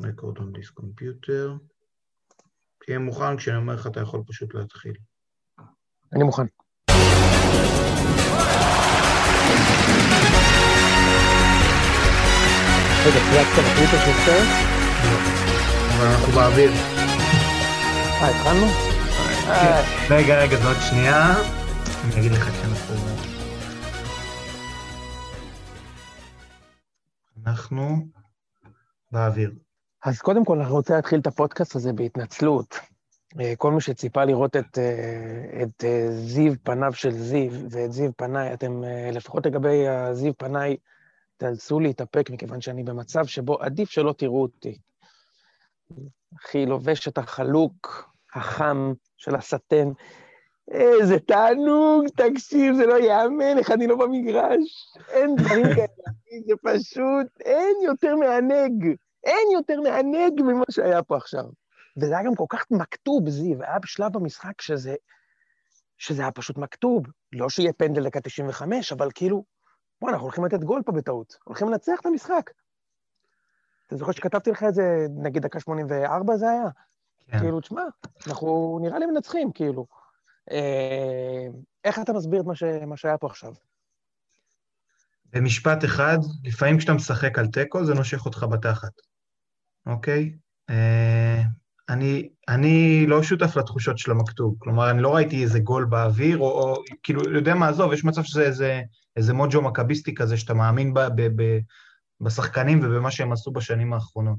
record on this computer. תהיה מוכן, כשאני אומר לך אתה יכול פשוט להתחיל. אני מוכן. רגע, צייצת בטוויטר של סרט? אבל אנחנו באוויר. אה, התחלנו? רגע, רגע, זאת שנייה. אני אגיד לך כשאנחנו... אנחנו באוויר. אז קודם כל, אני רוצה להתחיל את הפודקאסט הזה בהתנצלות. אה, כל מי שציפה לראות את, אה, את אה, זיו פניו של זיו ואת זיו פניי, אתם, לפחות לגבי זיו פניי, תאלצו להתאפק, מכיוון שאני במצב שבו עדיף שלא תראו אותי. אחי לובש את החלוק החם של הסטן. איזה תענוג, תקשיב, זה לא ייאמן, איך אני לא במגרש. אין דברים כאלה, זה פשוט, אין יותר מענג. אין יותר מענג ממה שהיה פה עכשיו. וזה היה גם כל כך מכתוב, זיו, היה בשלב במשחק שזה, שזה היה פשוט מכתוב. לא שיהיה פנדל דקה 95, אבל כאילו, בוא, אנחנו הולכים לתת גול פה בטעות. הולכים לנצח את המשחק. אתה זוכר שכתבתי לך את זה, נגיד דקה 84 זה היה? כן. כאילו, תשמע, אנחנו נראה לי מנצחים, כאילו. אה, איך אתה מסביר את מה, ש... מה שהיה פה עכשיו? במשפט אחד, לפעמים כשאתה משחק על תיקו, זה נושך אותך בתחת, אוקיי? אה, אני, אני לא שותף לתחושות של המכתוב, כלומר, אני לא ראיתי איזה גול באוויר, או, או כאילו, יודע מה, עזוב, יש מצב שזה איזה, איזה מוג'ו מכביסטי כזה, שאתה מאמין ב, ב, ב, בשחקנים ובמה שהם עשו בשנים האחרונות.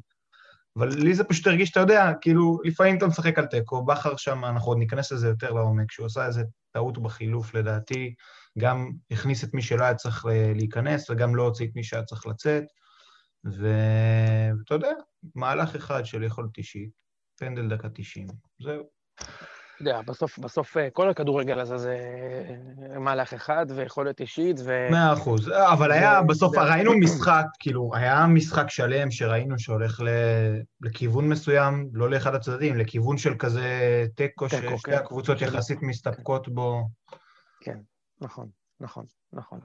אבל לי זה פשוט הרגיש, אתה יודע, כאילו, לפעמים אתה משחק על תיקו, בכר שם, אנחנו עוד ניכנס לזה יותר לעומק, שהוא עשה איזה טעות בחילוף, לדעתי, גם הכניס את מי שלא היה צריך להיכנס, וגם לא הוציא את מי שהיה צריך לצאת, ואתה יודע, מהלך אחד של יכולת אישית, פנדל דקה 90, זהו. אתה יודע, בסוף, בסוף אה, כל הכדורגל הזה זה אה, מהלך אחד ויכולת אישית ו... מאה אחוז, אבל היה בסוף, ראינו משחק, כאילו, היה משחק שלם שראינו שהולך לכיוון מסוים, לא לאחד הצדדים, לכיוון של כזה תיקו, ששתי כן. הקבוצות יחסית מסתפקות בו. כן, נכון, נכון, נכון.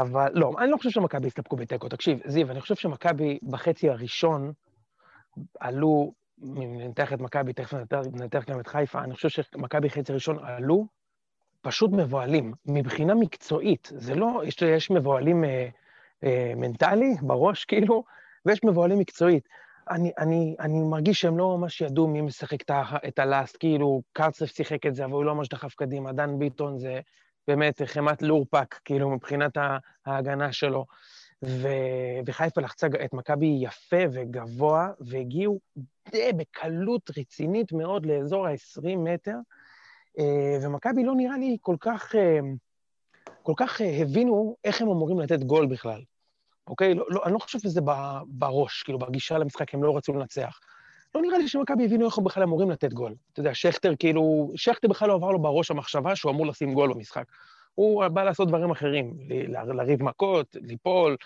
אבל לא, אני לא חושב שמכבי הסתפקו בתיקו. תקשיב, זיו, אני חושב שמכבי בחצי הראשון עלו אם ננתח את מכבי, תכף ננתח גם את חיפה, אני חושב שמכבי חצי ראשון עלו פשוט מבוהלים, מבחינה מקצועית. זה לא, יש, יש מבוהלים אה, אה, מנטלי, בראש כאילו, ויש מבוהלים מקצועית. אני, אני, אני מרגיש שהם לא ממש ידעו מי משחק את, הלאסט, כאילו, קרצף שיחק את זה, אבל הוא לא ממש דחף קדימה. דן ביטון זה באמת חמת לורפק, כאילו, מבחינת ההגנה שלו. ו... וחיפה לחצה את מכבי יפה וגבוה, והגיעו די בקלות רצינית מאוד לאזור ה-20 מטר, אה, ומכבי לא נראה לי כל כך, אה, כל כך אה, הבינו איך הם אמורים לתת גול בכלל. אוקיי? לא, לא, אני לא חושב שזה בראש, כאילו, בגישה למשחק הם לא רצו לנצח. לא נראה לי שמכבי הבינו איך הם בכלל אמורים לתת גול. אתה יודע, שכטר כאילו, שכטר בכלל לא עבר לו בראש המחשבה שהוא אמור לשים גול במשחק. הוא בא לעשות דברים אחרים, לריב מכות, ליפול,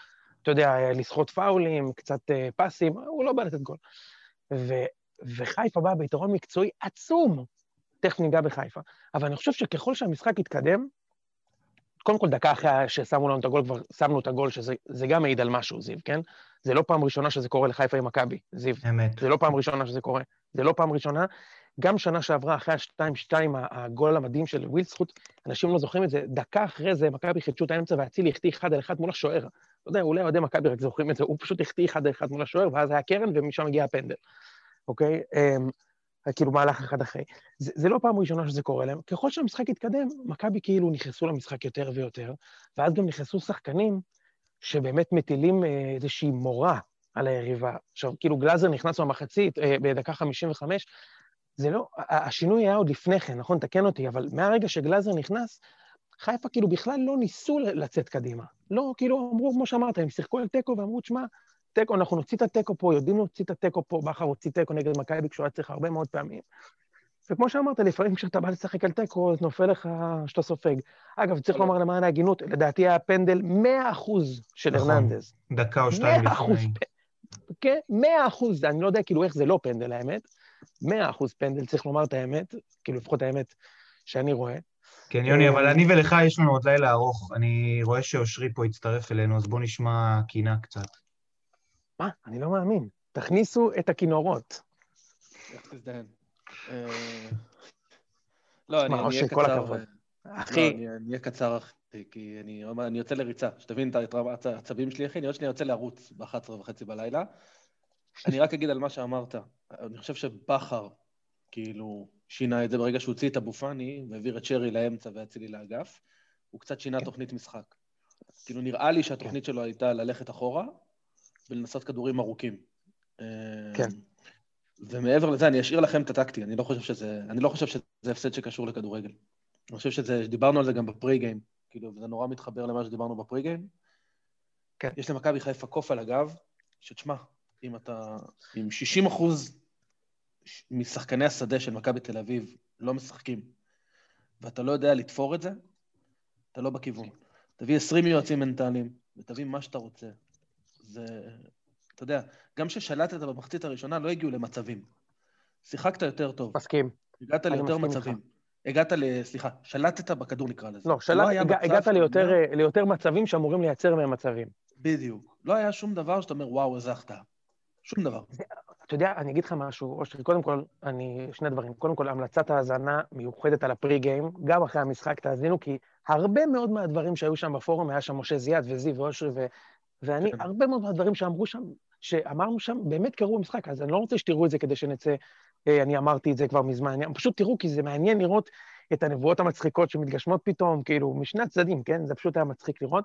אתה יודע, לסחוט פאולים, קצת אה, פסים, הוא לא בא לתת גול. ו, וחיפה באה ביתרון מקצועי עצום, תכף ניגע בחיפה, אבל אני חושב שככל שהמשחק יתקדם, קודם כל, דקה אחרי ששמו לנו את הגול, כבר שמנו את הגול, שזה גם מעיד על משהו, זיו, כן? זה לא פעם ראשונה שזה קורה לחיפה עם מכבי, זיו. אמת. זה לא פעם ראשונה שזה קורה. זה לא פעם ראשונה. גם שנה שעברה, אחרי ה-2-2, הגול המדהים של ווילסחוט, אנשים לא זוכרים את זה, דקה אחרי זה מכבי חידשו את האמצע ואצילי החטיא אחד על אחד מול השוער. לא יודע, אולי אוהדי מכבי רק זוכרים את זה, הוא פשוט החטיא אחד על אחד מול השוער, ואז היה קרן, ומשם הגיע הפנדל, אוקיי? Um, כאילו מהלך אחד אחרי. זה, זה לא פעם ראשונה שזה קורה להם. ככל שהמשחק התקדם, מכבי כאילו נכנסו למשחק יותר ויותר, ואז גם נכנסו שחקנים שבאמת מטילים אה, איזושהי מורה על היריבה. עכשיו, כאילו גלאזר נכנס במחצית, אה, בדקה 55, זה לא, השינוי היה עוד לפני כן, נכון? תקן אותי, אבל מהרגע שגלאזר נכנס, חיפה כאילו בכלל לא ניסו לצאת קדימה. לא, כאילו אמרו, כמו שאמרת, הם שיחקו על תיקו ואמרו, תשמע, תיקו, אנחנו נוציא את התיקו פה, יודעים להוציא את התיקו פה, בכר הוציא תיקו נגד מכבי כשהוא היה צריך הרבה מאוד פעמים. וכמו שאמרת, לפעמים כשאתה בא לשחק על תיקו, אז נופל לך שאתה סופג. אגב, צריך לומר למען ההגינות, לדעתי היה פנדל 100% של נכון. הרננדז. דקה או שתיים לפני. כן, 100%, אני לא יודע כאילו איך זה לא פנדל, האמת. 100% פנדל, צריך לומר את האמת, כאילו לפחות האמת שאני רואה. כן, יוני, אבל אני ולך יש לנו עוד לילה ארוך. אני רואה שאושרי פה הצטרף אלינו, אז בוא נשמע קינה קצת. מה? אני לא מאמין. תכניסו את הכינורות. איך תזדיין? אה, לא, אני אהיה קצר. אחי... לא, אני אהיה קצר, אחי, כי אני יוצא לריצה. שתבין את העצבים שלי, אחי, אני עוד שנייה יוצא לרוץ ב-11 וחצי בלילה. אני רק אגיד על מה שאמרת. אני חושב שבכר, כאילו, שינה את זה ברגע שהוא הוציא את אבו פאני והעביר את שרי לאמצע ואצילי לאגף. הוא קצת שינה כן. תוכנית משחק. כאילו, נראה לי שהתוכנית כן. שלו הייתה ללכת אחורה ולנסות כדורים ארוכים. כן. ומעבר לזה, אני אשאיר לכם את הטקטי, אני לא חושב שזה, אני לא חושב שזה הפסד שקשור לכדורגל. אני חושב שזה, דיברנו על זה גם בפרי-גיים, כאילו, זה נורא מתחבר למה שדיברנו בפרי-גיים. כן. יש למכבי חיפה קוף על הגב, שתשמע, אם אתה, אם 60 אחוז משחקני השדה של מכבי תל אביב לא משחקים, ואתה לא יודע לתפור את זה, אתה לא בכיוון. תביא 20 יועצים מנטליים, ותביא מה שאתה רוצה. זה, אתה יודע, גם כששלטת במחצית הראשונה לא הגיעו למצבים. שיחקת יותר טוב. מסכים. הגעת ליותר מצבים. איתך. הגעת ל... סליחה, שלטת בכדור נקרא לזה. לא, שלט, לא הג... הגעת ליותר, אומר... ליותר מצבים שאמורים לייצר מהם מצבים. בדיוק. לא היה שום דבר שאתה אומר, וואו, איזה החטאה. שום דבר. אתה יודע, אני אגיד לך משהו, אושרי, קודם כל, אני, שני דברים. קודם כל, המלצת האזנה מיוחדת על הפרי-גיים, גם אחרי המשחק תאזינו, כי הרבה מאוד מהדברים שהיו שם בפורום, היה שם משה זיאד וזיו ואושרי, ו... ואני, כן. הרבה מאוד מהדברים שאמרו שם, שאמרנו שם, באמת קרו במשחק, אז אני לא רוצה שתראו את זה כדי שנצא, אה, אני אמרתי את זה כבר מזמן, אני, פשוט תראו, כי זה מעניין לראות את הנבואות המצחיקות שמתגשמות פתאום, כאילו, משני הצדדים, כן? זה פשוט היה מצחיק לראות.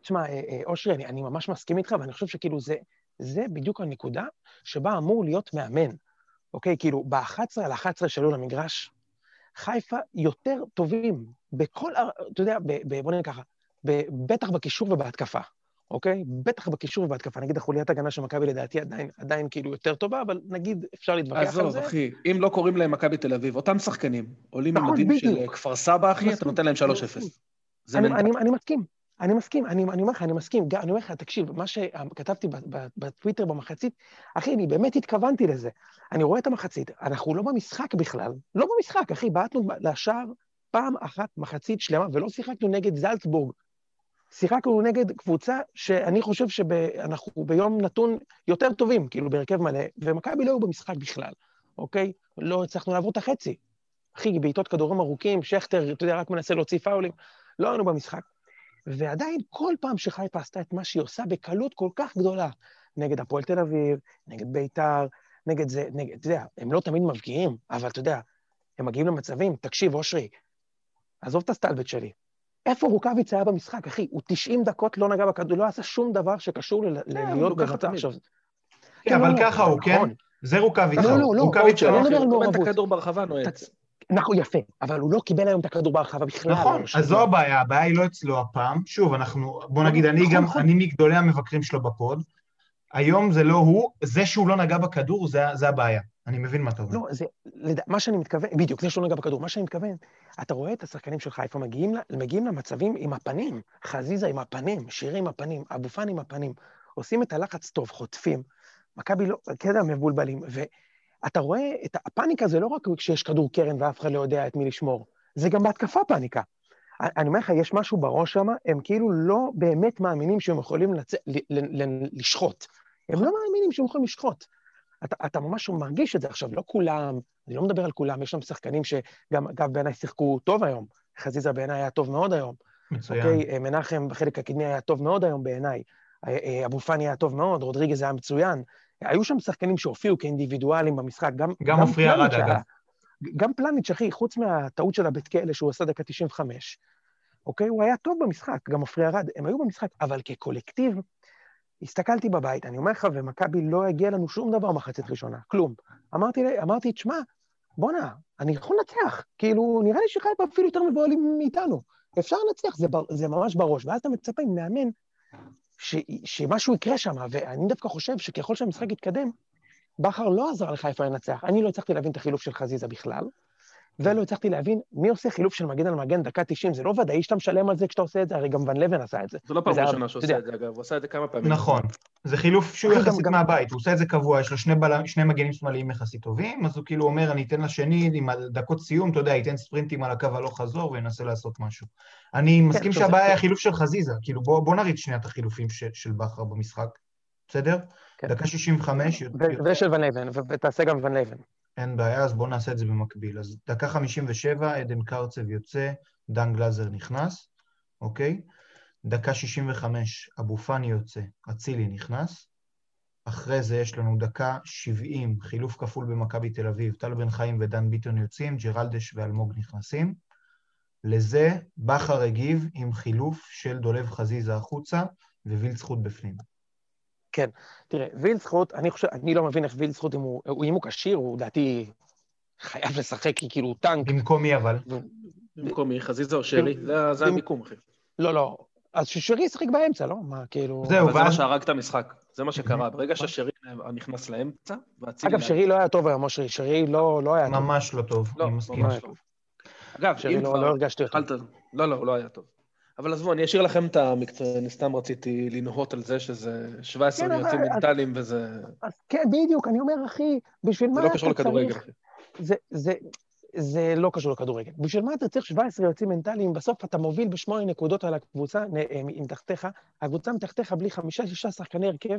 תשמע, אה, אה, אושרי, אני, אני ממש מסכים איתך, ואני חושב שכאילו זה, זה בדיוק הנקודה שבה אמור להיות מאמן, אוקיי? כאילו, ב-11 על 11 שעלו למגרש, חיפה יותר טובים בכל, אתה יודע, בוא נגיד ככה, בטח בקישור ובהתקפה, אוקיי? בטח בקישור ובהתקפה. נגיד החוליית הגנה של מכבי לדעתי עדיין, עדיין כאילו יותר טובה, אבל נגיד אפשר להתווכח על זה. עזוב, אחי, אם לא קוראים להם מכבי תל אביב, אותם שחקנים עולים נכון, ממדים של כפר סבא, אחי, אתה נותן להם 3-0. אני, אני, אני מסכים, אני מסכים, אני, אני אומר לך, אני מסכים, אני אומר לך, תקשיב, מה שכתבתי בטוויטר במחצית, אחי, אני באמת התכוונתי לזה. אני רואה את המחצית, אנחנו לא במשחק בכלל, לא במשחק, אחי, בעטנו לשער פעם אחת מחצית שלמה, ולא שיחקנו נגד זלצבורג, שיחקנו נגד קבוצה שאני חושב שאנחנו ביום נתון יותר טובים, כאילו בהרכב מלא, ומכבי לא היו במשחק בכלל, אוקיי? לא הצלחנו לעבור את החצי. אחי, בעיטות כדורים ארוכים, שכטר, אתה יודע, רק מנסה להוציא פאולים, לא היינו במשחק. ועדיין, כל פעם שחיפה עשתה את מה שהיא עושה בקלות כל כך גדולה, נגד הפועל תל אביב, נגד ביתר, נגד זה, נגד, אתה יודע, הם לא תמיד מבקיעים, אבל אתה יודע, הם מגיעים למצבים, תקשיב, אושרי, עזוב את הסטלבט שלי, איפה רוקאביץ היה במשחק, אחי? הוא 90 דקות לא נגע בכדור, לא עשה שום דבר שקשור אה, להיות במצב עכשיו. כן, אבל ככה הוא, כן? זה רוקאביץ. לא, לא, לא, רוקאביץ לא מדבר על מעורבות. הוא הכדור ברחבה נועץ. נכון, יפה, אבל הוא לא קיבל היום את הכדור ברחבה בכלל. נכון, אז זו הבעיה, הבעיה היא לא אצלו הפעם. שוב, אנחנו, בוא נגיד, אני נכון, גם, נכון. אני מגדולי המבקרים שלו בפוד. היום זה לא הוא, זה שהוא לא נגע בכדור, זה הבעיה. אני מבין מה אתה אומר. לא, זה, לד... מה שאני מתכוון, בדיוק, זה שלא נגע בכדור, מה שאני מתכוון, אתה רואה את השחקנים של חיפה מגיעים, מגיעים למצבים עם הפנים, חזיזה עם הפנים, שירי עם הפנים, אבו פאני עם הפנים, עושים את הלחץ טוב, חוטפים, מכבי לא, כזה מבולבלים, ואתה רואה את הפאניקה זה לא רק כשיש כדור קרן ואף אחד לא יודע את מי לשמור, זה גם בהתקפה פאניקה. אני אומר לך, יש משהו בראש שם, הם כאילו לא באמת מאמינים שהם יכולים לצ... ל... ל... ל... לשחוט. הם לא מאמינים שהם יכולים לשחוט. אתה, אתה ממש מרגיש את זה עכשיו, לא כולם, אני לא מדבר על כולם, יש שם שחקנים שגם, אגב, בעיניי שיחקו טוב היום. חזיזה בעיניי היה טוב מאוד היום. מצוין. אוקיי, מנחם בחלק הקדמי היה טוב מאוד היום בעיניי. אה, אה, אבו פאני היה טוב מאוד, רודריגז היה מצוין. היו שם שחקנים שהופיעו כאינדיבידואלים במשחק, גם... גם עופרי ארד, אגב. גם פלניץ', אחי, חוץ מהטעות של הבית כלא שהוא עשה דקה 95, אוקיי? הוא היה טוב במשחק, גם עופרי ארד, הם היו במשחק, אבל כקולקטיב, הסתכלתי בבית, אני אומר לך, ומכבי לא הגיע לנו שום דבר מחצית ראשונה, כלום. אמרתי, אמרתי, תשמע, בואנה, אני יכול לנצח. כאילו, נראה לי שחיפה אפילו יותר מבוהלים מאיתנו. אפשר לנצח, זה, זה ממש בראש. ואז אתה מצפה ממאמן ש, שמשהו יקרה שם, ואני דווקא חושב שככל שהמשחק יתקדם, בכר לא עזר לחיפה לנצח. אני לא הצלחתי להבין את החילוף של חזיזה בכלל. ולא הצלחתי להבין מי עושה חילוף של מגן על מגן דקה 90, זה לא ודאי שאתה משלם על זה כשאתה עושה את זה, הרי גם ון לבן עשה את זה. זה לא פעם ראשונה שהוא עושה את זה, אגב, הוא עשה את זה כמה פעמים. נכון, זה חילוף שהוא יחסית מהבית, הוא עושה את זה קבוע, יש לו שני, בל... שני מגנים שמאליים יחסית טובים, אז הוא כאילו אומר, אני אתן לשני, עם דקות סיום, אתה יודע, ייתן ספרינטים על הקו הלוך חזור וינסה לעשות משהו. אני כן, מסכים שהבעיה היא החילוף של חזיזה, כאילו בוא, בוא נריץ שנייה את החילופים של, של בכר במשחק, בסדר? כן. דקה 65, ו- ושל ון לייבן, ו- ותעשה גם ון לייבן. אין בעיה, אז בואו נעשה את זה במקביל. אז דקה 57, עדן קרצב יוצא, דן גלזר נכנס, אוקיי? דקה 65, אבו פאני יוצא, אצילי נכנס. אחרי זה יש לנו דקה 70, חילוף כפול במכבי תל אביב, טל בן חיים ודן ביטון יוצאים, ג'רלדש ואלמוג נכנסים. לזה בכר הגיב עם חילוף של דולב חזיזה החוצה ווילד זכות בפנים. תראה, וילד זכות, אני חושב, אני לא מבין איך וילד זכות, אם הוא, הוא- אם הוא כשיר, הוא לדעתי חייב לשחק כי כאילו הוא טנק. במקום מי אבל? במקומי, חזיזה או שרי, זה- המיקום, אחי. לא, לא. אז ששרי ישחק באמצע, לא? מה, כאילו... זהו, אבל זה מה ואז- שהרג את המשחק. זה מה שקרה. ברגע ששרי נכנס לאמצע. אגב, שרי לא היה טוב היום, אושרי, שרי לא, לא היה טוב. ממש לא טוב, לא, אני מסכים. לא. אגב, שרי לא, הרגשתי אותו. לא, לא, הוא לא היה טוב. אבל עזבו, אני אשאיר לכם את המקצוע, אני סתם רציתי לנהות על זה שזה 17 כן, יועצים מנטליים וזה... אז כן, בדיוק, אני אומר, אחי, בשביל מה זה אתה לא קשור לכדורגל, צריך... אחי. זה, זה, זה לא קשור לכדורגל. בשביל מה אתה צריך 17 יועצים מנטליים? בסוף אתה מוביל בשמונה נקודות על הקבוצה, נ- אה, מתחתיך, הקבוצה מתחתיך בלי חמישה-שישה שחקני הרכב,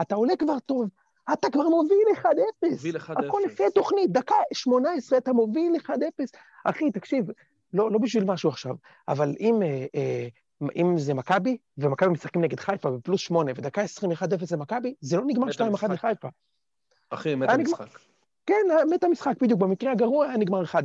אתה עולה כבר טוב, אתה כבר מוביל 1-0. מוביל 1-0. הכל לפי התוכנית, דקה 18 אתה מוביל 1-0. אחי, תקשיב, לא, לא בשביל משהו עכשיו, אבל אם, אה, אה, אם זה מכבי, ומכבי משחקים נגד חיפה בפלוס 8, ודקה 21 0 למכבי, זה לא נגמר מת 2-1 המשחק. לחיפה. אחי, מת היה נגמר. המשחק. כן, מת המשחק, בדיוק, במקרה הגרוע היה נגמר 1-0.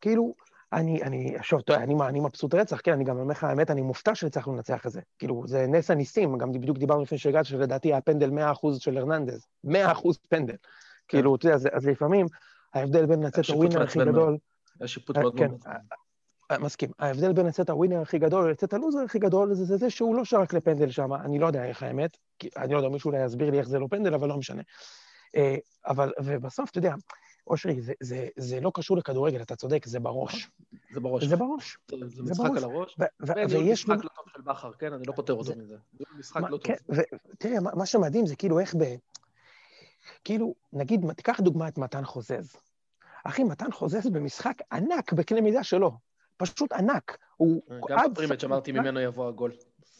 כאילו, אני, אני, עכשיו, אתה יודע, אני, אני מבסוט רצח, כן, אני גם אומר לך, האמת, אני מופתע שהצלחנו לנצח את זה. כאילו, זה נס הניסים, גם בדיוק דיברנו לפני שהגעת, שלדעתי היה פנדל 100% של הרננדז. 100% פנדל. כאילו, אתה יודע, אז, אז לפעמים, ההבדל בין לצאת שיפוט הווינר הכי. גדול, היה שיפוט אה, מאוד כן, מאוד... אה, מסכים. ההבדל בין לצאת הווינר הכי גדול לצאת הלוזר הכי גדול, זה זה, זה שהוא לא שרק לפנדל שם, אני לא יודע איך האמת, כי אני לא יודע, מישהו אולי יסביר לי איך זה לא פנדל, אבל לא משנה. אה, אבל, ובסוף, אתה יודע, אושרי, זה, זה, זה לא קשור לכדורגל, אתה צודק, זה בראש. זה בראש. זה בראש. זה זה משחק. על הראש. ויש... משחק לא טוב של בכר, כן? אני לא פותר אותו זה- מזה. ניהול משחק לא טוב. כן, ותראה, מה מה שמדהים זה כאילו איך ב... כאילו, נגיד, תיקח דוגמא את מתן חוזז. אחי, מתן חוזז במשחק ענק בקנה מידה שלו. פשוט ענק. הוא... גם עד בפרימט שאמרתי המשחק- ממנו יבוא הגול.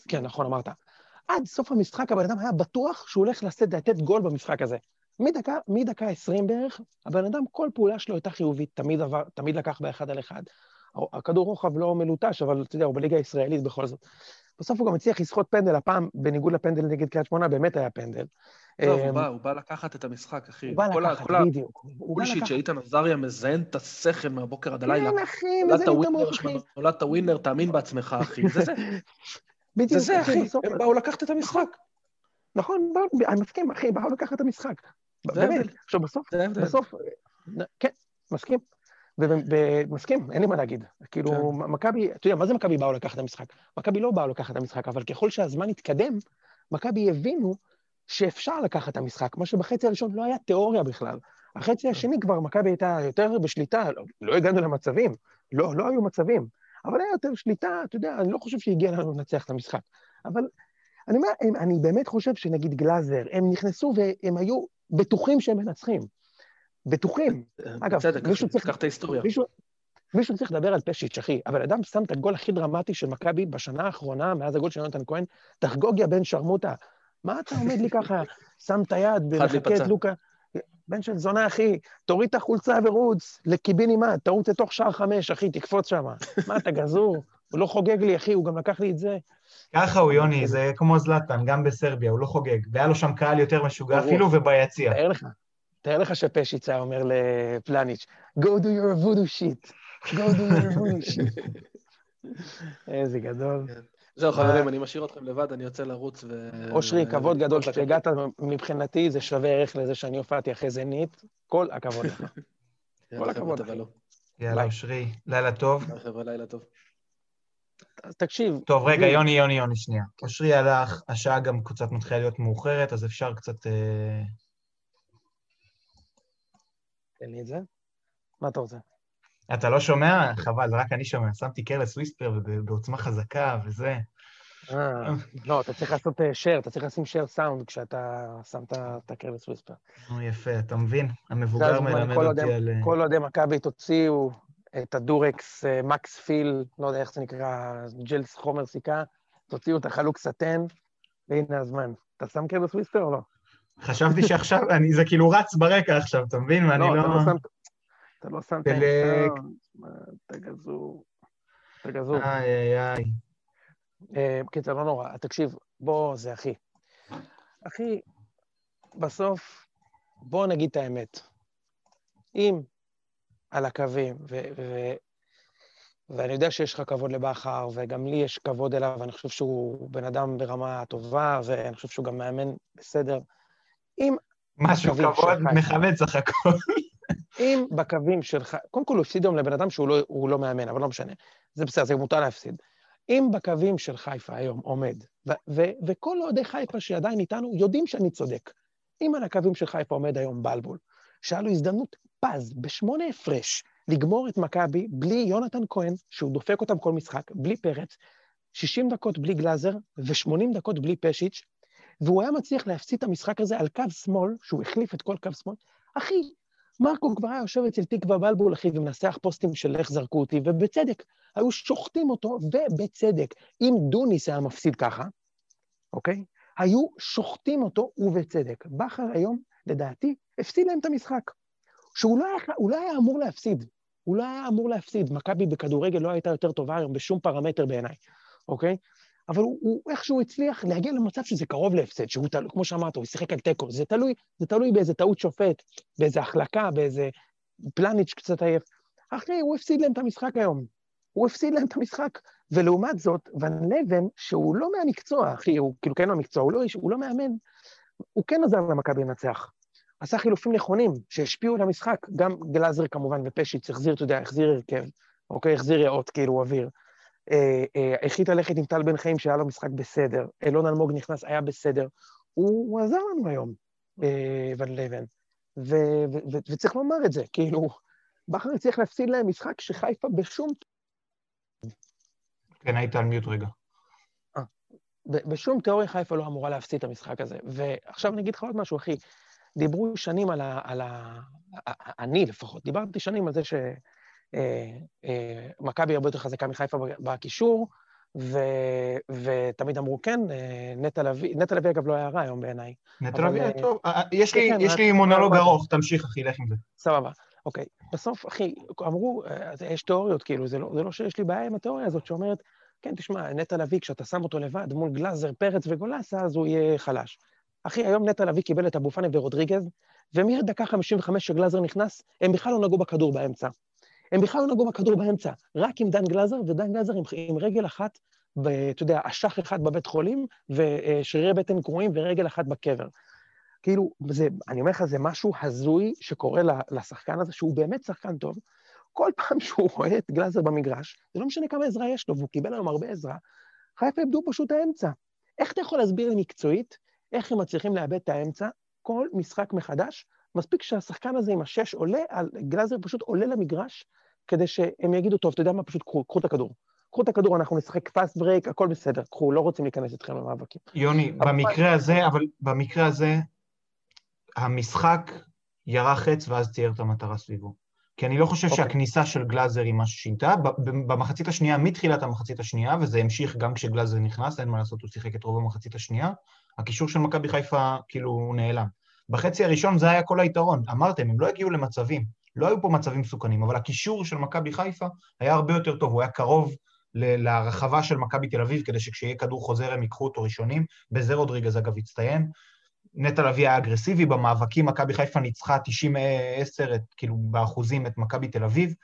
כן, נכון, אמרת. עד סוף המשחק הבן אדם היה בטוח שהוא הולך לשאת, לתת גול במשחק הזה. מדקה, מדקה 20 בערך, הבן אדם, כל פעולה שלו הייתה חיובית, תמיד, עבר, תמיד לקח באחד על אחד. הכדור רוחב לא מלוטש, אבל אתה יודע, הוא בליגה הישראלית בכל זאת. בסוף הוא גם הצליח לסחוט פנדל, הפעם, בניגוד לפנדל נגד קריית שמונה, באמת היה פנדל. טוב, הוא אמ, בא, הוא בא לקחת את המשחק, אחי. הוא בא כל לקחת, כל בדיוק. הבולשיט לקחת. שאיתן עזריה מזיין את השכל מהבוקר עד הלילה. כן, אחי, מזיין את המוח, אחי. נולדת ווינר, תאמין בעצמך, אחי. זה זה. בדיוק, זה זה, אחי. הם באו לקחת את המשחק. נכון, באו- אני מסכים, אחי, באו לקחת את המשחק. באמת. עכשיו, בסוף. בסוף, כן, מסכים. ומסכים, אין לי מה להגיד. כאילו, כן. מכבי, אתה יודע, מה זה מכבי באו לקחת את המשחק? מכבי לא באו לקחת את המשחק, אבל ככל שהזמן התקדם, מכבי הבינו שאפשר לקחת את המשחק, מה שבחצי הראשון לא היה תיאוריה בכלל. החצי השני כבר מכבי הייתה יותר בשליטה, לא, לא הגענו למצבים, לא, לא היו מצבים, אבל היה יותר שליטה, אתה יודע, אני לא חושב שהגיע לנו לנצח את המשחק. אבל אני אומר, אני באמת חושב שנגיד גלאזר, הם נכנסו והם היו בטוחים שהם מנצחים. בטוחים. אגב, בצדק, מישהו צריך- תיקח את ההיסטוריה. מישהו, מישהו צריך לדבר על פשיץ', אחי. הבן אדם שם את הגול הכי דרמטי של מכבי בשנה האחרונה, מאז הגול של יונתן כהן, תחגוגיה בן שרמוטה. מה אתה עומד לי ככה, שם את היד ומחכה. את לוקה? בן של זונה, אחי, תוריד את החולצה ורוץ, לקיבינימט, תרוץ לתוך שער חמש, אחי, תקפוץ שם. מה, אתה גזור? הוא לא חוגג לי, אחי, הוא גם לקח לי את זה. ככה הוא, יוני, זה כמו זלאטן, גם בסרביה, הוא לא חוגג. והיה לו שם קהל יותר משוגע. אפילו, וביציע. תאר לך, תאר לך שפשיץ היה אומר לפלניץ', go do your voodoo shit, go do your voodoo shit. איזה גדול. זהו, חברים, אני משאיר אתכם לבד, אני יוצא לרוץ ו... אושרי, כבוד גדול שהגעת, מבחינתי זה שווה ערך לזה שאני הופעתי אחרי זה נית, כל הכבוד לך. כל הכבוד. יאללה. אושרי, לילה טוב. חבר'ה, לילה טוב. אז תקשיב, טוב, רגע, יוני, יוני, יוני, שנייה. אושרי הלך, השעה גם קצת מתחילה להיות מאוחרת, אז אפשר קצת... אה, תן לי את זה. מה אתה רוצה? אתה לא שומע? חבל, רק אני שומע. שמתי קרלס וויספר בעוצמה חזקה וזה. אה, לא, אתה צריך לעשות share, אתה צריך לשים share sound כשאתה שם את ה Careless Whisper. נו, יפה, אתה מבין? המבוגר מלמד אותי על... אה, כל אוהדי מכבי תוציאו את הדורקס, אה, מקס פיל, לא יודע איך זה נקרא, ג'לס חומר סיכה, תוציאו את החלוק סאטן, והנה הזמן. אתה שם Careless Whisper או לא? חשבתי שעכשיו, אני, זה כאילו רץ ברקע עכשיו, אתה מבין? ואני לא, לא... אתה לא שמת... דלק. סאונד, מה, אתה גזור. אתה גזור. איי, איי, איי. אה, קיצר, לא נורא. תקשיב, בוא, זה אחי. אחי, בסוף, בוא נגיד את האמת. אם על הקווים, ו- ו- ואני יודע שיש לך כבוד לבכר, וגם לי יש כבוד אליו, ואני חושב שהוא בן אדם ברמה טובה, ואני חושב שהוא גם מאמן בסדר. אם, משהו כבוד. מכבד סך הכל. אם בקווים שלך, קודם כל הוא הפסיד היום לבן אדם שהוא לא, לא מאמן, אבל לא משנה. זה בסדר, זה מותר להפסיד. אם בקווים של חיפה היום עומד, ו- ו- וכל אוהדי חיפה שעדיין איתנו יודעים שאני צודק, אם על הקווים של חיפה עומד היום בלבול, שהיה לו הזדמנות פז, בשמונה הפרש, לגמור את מכבי בלי יונתן כהן, שהוא דופק אותם כל משחק, בלי פרץ, 60 דקות בלי גלאזר ו-80 דקות בלי פשיץ', והוא היה מצליח להפסיד את המשחק הזה על קו שמאל, שהוא החליף את כל קו שמאל. אחי, מרקו כבר היה יושב אצל תקווה בלבול, אחי, ומנסח פוסטים של איך זרקו אותי, ובצדק. היו שוחטים אותו, ובצדק. אם דוניס היה מפסיד ככה, אוקיי? היו שוחטים אותו, ובצדק. בכר היום, לדעתי, הפסיד להם את המשחק. שהוא לא היה, לא היה אמור להפסיד. הוא לא היה אמור להפסיד. מכבי בכדורגל לא הייתה יותר טובה היום בשום פרמטר בעיניי, אוקיי? אבל הוא, הוא איכשהו הצליח להגיע למצב שזה קרוב להפסד, שהוא תלוי, כמו שאמרת, הוא שיחק על תיקו, זה תלוי, זה תלוי באיזה טעות שופט, באיזה החלקה, באיזה פלניץ' קצת עייף. אחי, הוא הפסיד להם את המשחק היום. הוא הפסיד להם את המשחק. ולעומת זאת, ון לבן, שהוא לא מהמקצוע, אחי, הוא כאילו כן מהמקצוע, הוא לא, הוא לא מאמן, הוא כן עזר למכבי לנצח. עשה חילופים נכונים, שהשפיעו על המשחק. גם גלאזר כמובן ופשיץ החזיר, אתה יודע, החזיר הרכב, אוקיי? החזיר ריאות, כאילו, אוויר. אה, אה, החליט ללכת עם טל בן חיים, שהיה לו משחק בסדר. אילון אלמוג נכנס, היה בסדר. הוא, עזר לנו היום, אה, ון לבן. וצריך לומר את זה, כאילו, בכר צריך להפסיד להם משחק שחיפה בשום, כן, היית על מיוט רגע. בשום תיאוריה חיפה לא אמורה להפסיד את המשחק הזה. ועכשיו אני אגיד לך עוד משהו, אחי. דיברו שנים על ה... על ה... אני לפחות, דיברתי שנים על זה שמכבי הרבה יותר חזקה מחיפה בקישור, ו... ותמיד אמרו כן, אה, נטע לביא, נטע לביא אגב לא היה רע היום בעיניי. נטע לביא, אה, טוב. אה, יש לי- כן, יש לי מונולוג רק- ארוך, תמשיך אחי, לך עם זה. סבבה. אוקיי, בסוף, אחי, אמרו, אה, יש תיאוריות, כאילו, זה לא, זה לא שיש לי בעיה עם התיאוריה הזאת שאומרת, כן, תשמע, נטע לביא, כשאתה שם אותו לבד מול גלאזר, פרץ וגולסה, אז הוא יהיה חלש. אחי, היום נטע לביא קיבל את אבו פאני ורודריגז, ומדקה 55 שגלאזר נכנס, הם בכלל לא נגעו בכדור באמצע. הם בכלל לא נגעו בכדור באמצע, רק עם דן גלאזר, ודן גלאזר עם, עם רגל אחת, ב, אתה יודע, אשך אחד בבית חולים, ושרירי בטן קרועים ורגל אחת בקבר. כאילו, זה, אני אומר לך, זה משהו הזוי שקורה לשחקן הזה, שהוא באמת שחקן טוב. כל פעם שהוא רואה את גלאזר במגרש, זה לא משנה כמה עזרה יש לו, והוא קיבל היום הרבה עזרה, חיפה איבדו פשוט האמצע. איך אתה יכול להסביר לי מקצועית, איך הם מצליחים לאבד את האמצע כל משחק מחדש? מספיק שהשחקן הזה עם השש עולה, גלאזר פשוט עולה למגרש, כדי שהם יגידו, טוב, אתה יודע מה, פשוט קחו, קחו את הכדור. קחו את הכדור, אנחנו נשחק fast break, הכל בסדר, קחו, לא רוצים להיכנס איתכם למאבקים. יוני, אבל- במקרה הזה, אבל במקרה הזה, המשחק ירה חץ ואז צייר את המטרה סביבו. כי אני לא חושב אוקיי. שהכניסה של גלאזר היא משהו שינתה. ב- ב- במחצית השנייה, מתחילת המחצית השנייה, וזה המשיך גם כשגלאזר נכנס, אין מה לעשות, הוא שיחק את רוב המחצית השנייה, הקישור של מכבי חיפה כאילו הוא נעלם. בחצי הראשון זה היה כל היתרון. אמרתם, הם לא הגיעו למצבים. לא היו פה מצבים מסוכנים, אבל הקישור של מכבי חיפה היה הרבה יותר טוב, הוא היה קרוב לרחבה של מכבי תל אביב, כדי שכשיהיה כדור חוזר הם ייקחו אותו ראשונים. בזה רודריגז אגב הצטיין. נטע לביא היה אגרסיבי, במאבקים מכבי חיפה ניצחה 90-10, את- כאילו באחוזים את מכבי תל אביב.